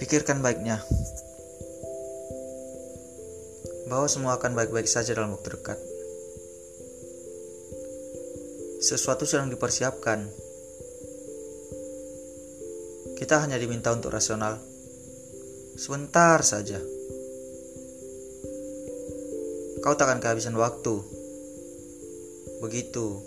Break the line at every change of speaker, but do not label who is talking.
Pikirkan baiknya bahwa semua akan baik-baik saja dalam waktu dekat. Sesuatu sedang dipersiapkan. Kita hanya diminta untuk rasional. Sebentar saja. Kau tak akan kehabisan waktu. Begitu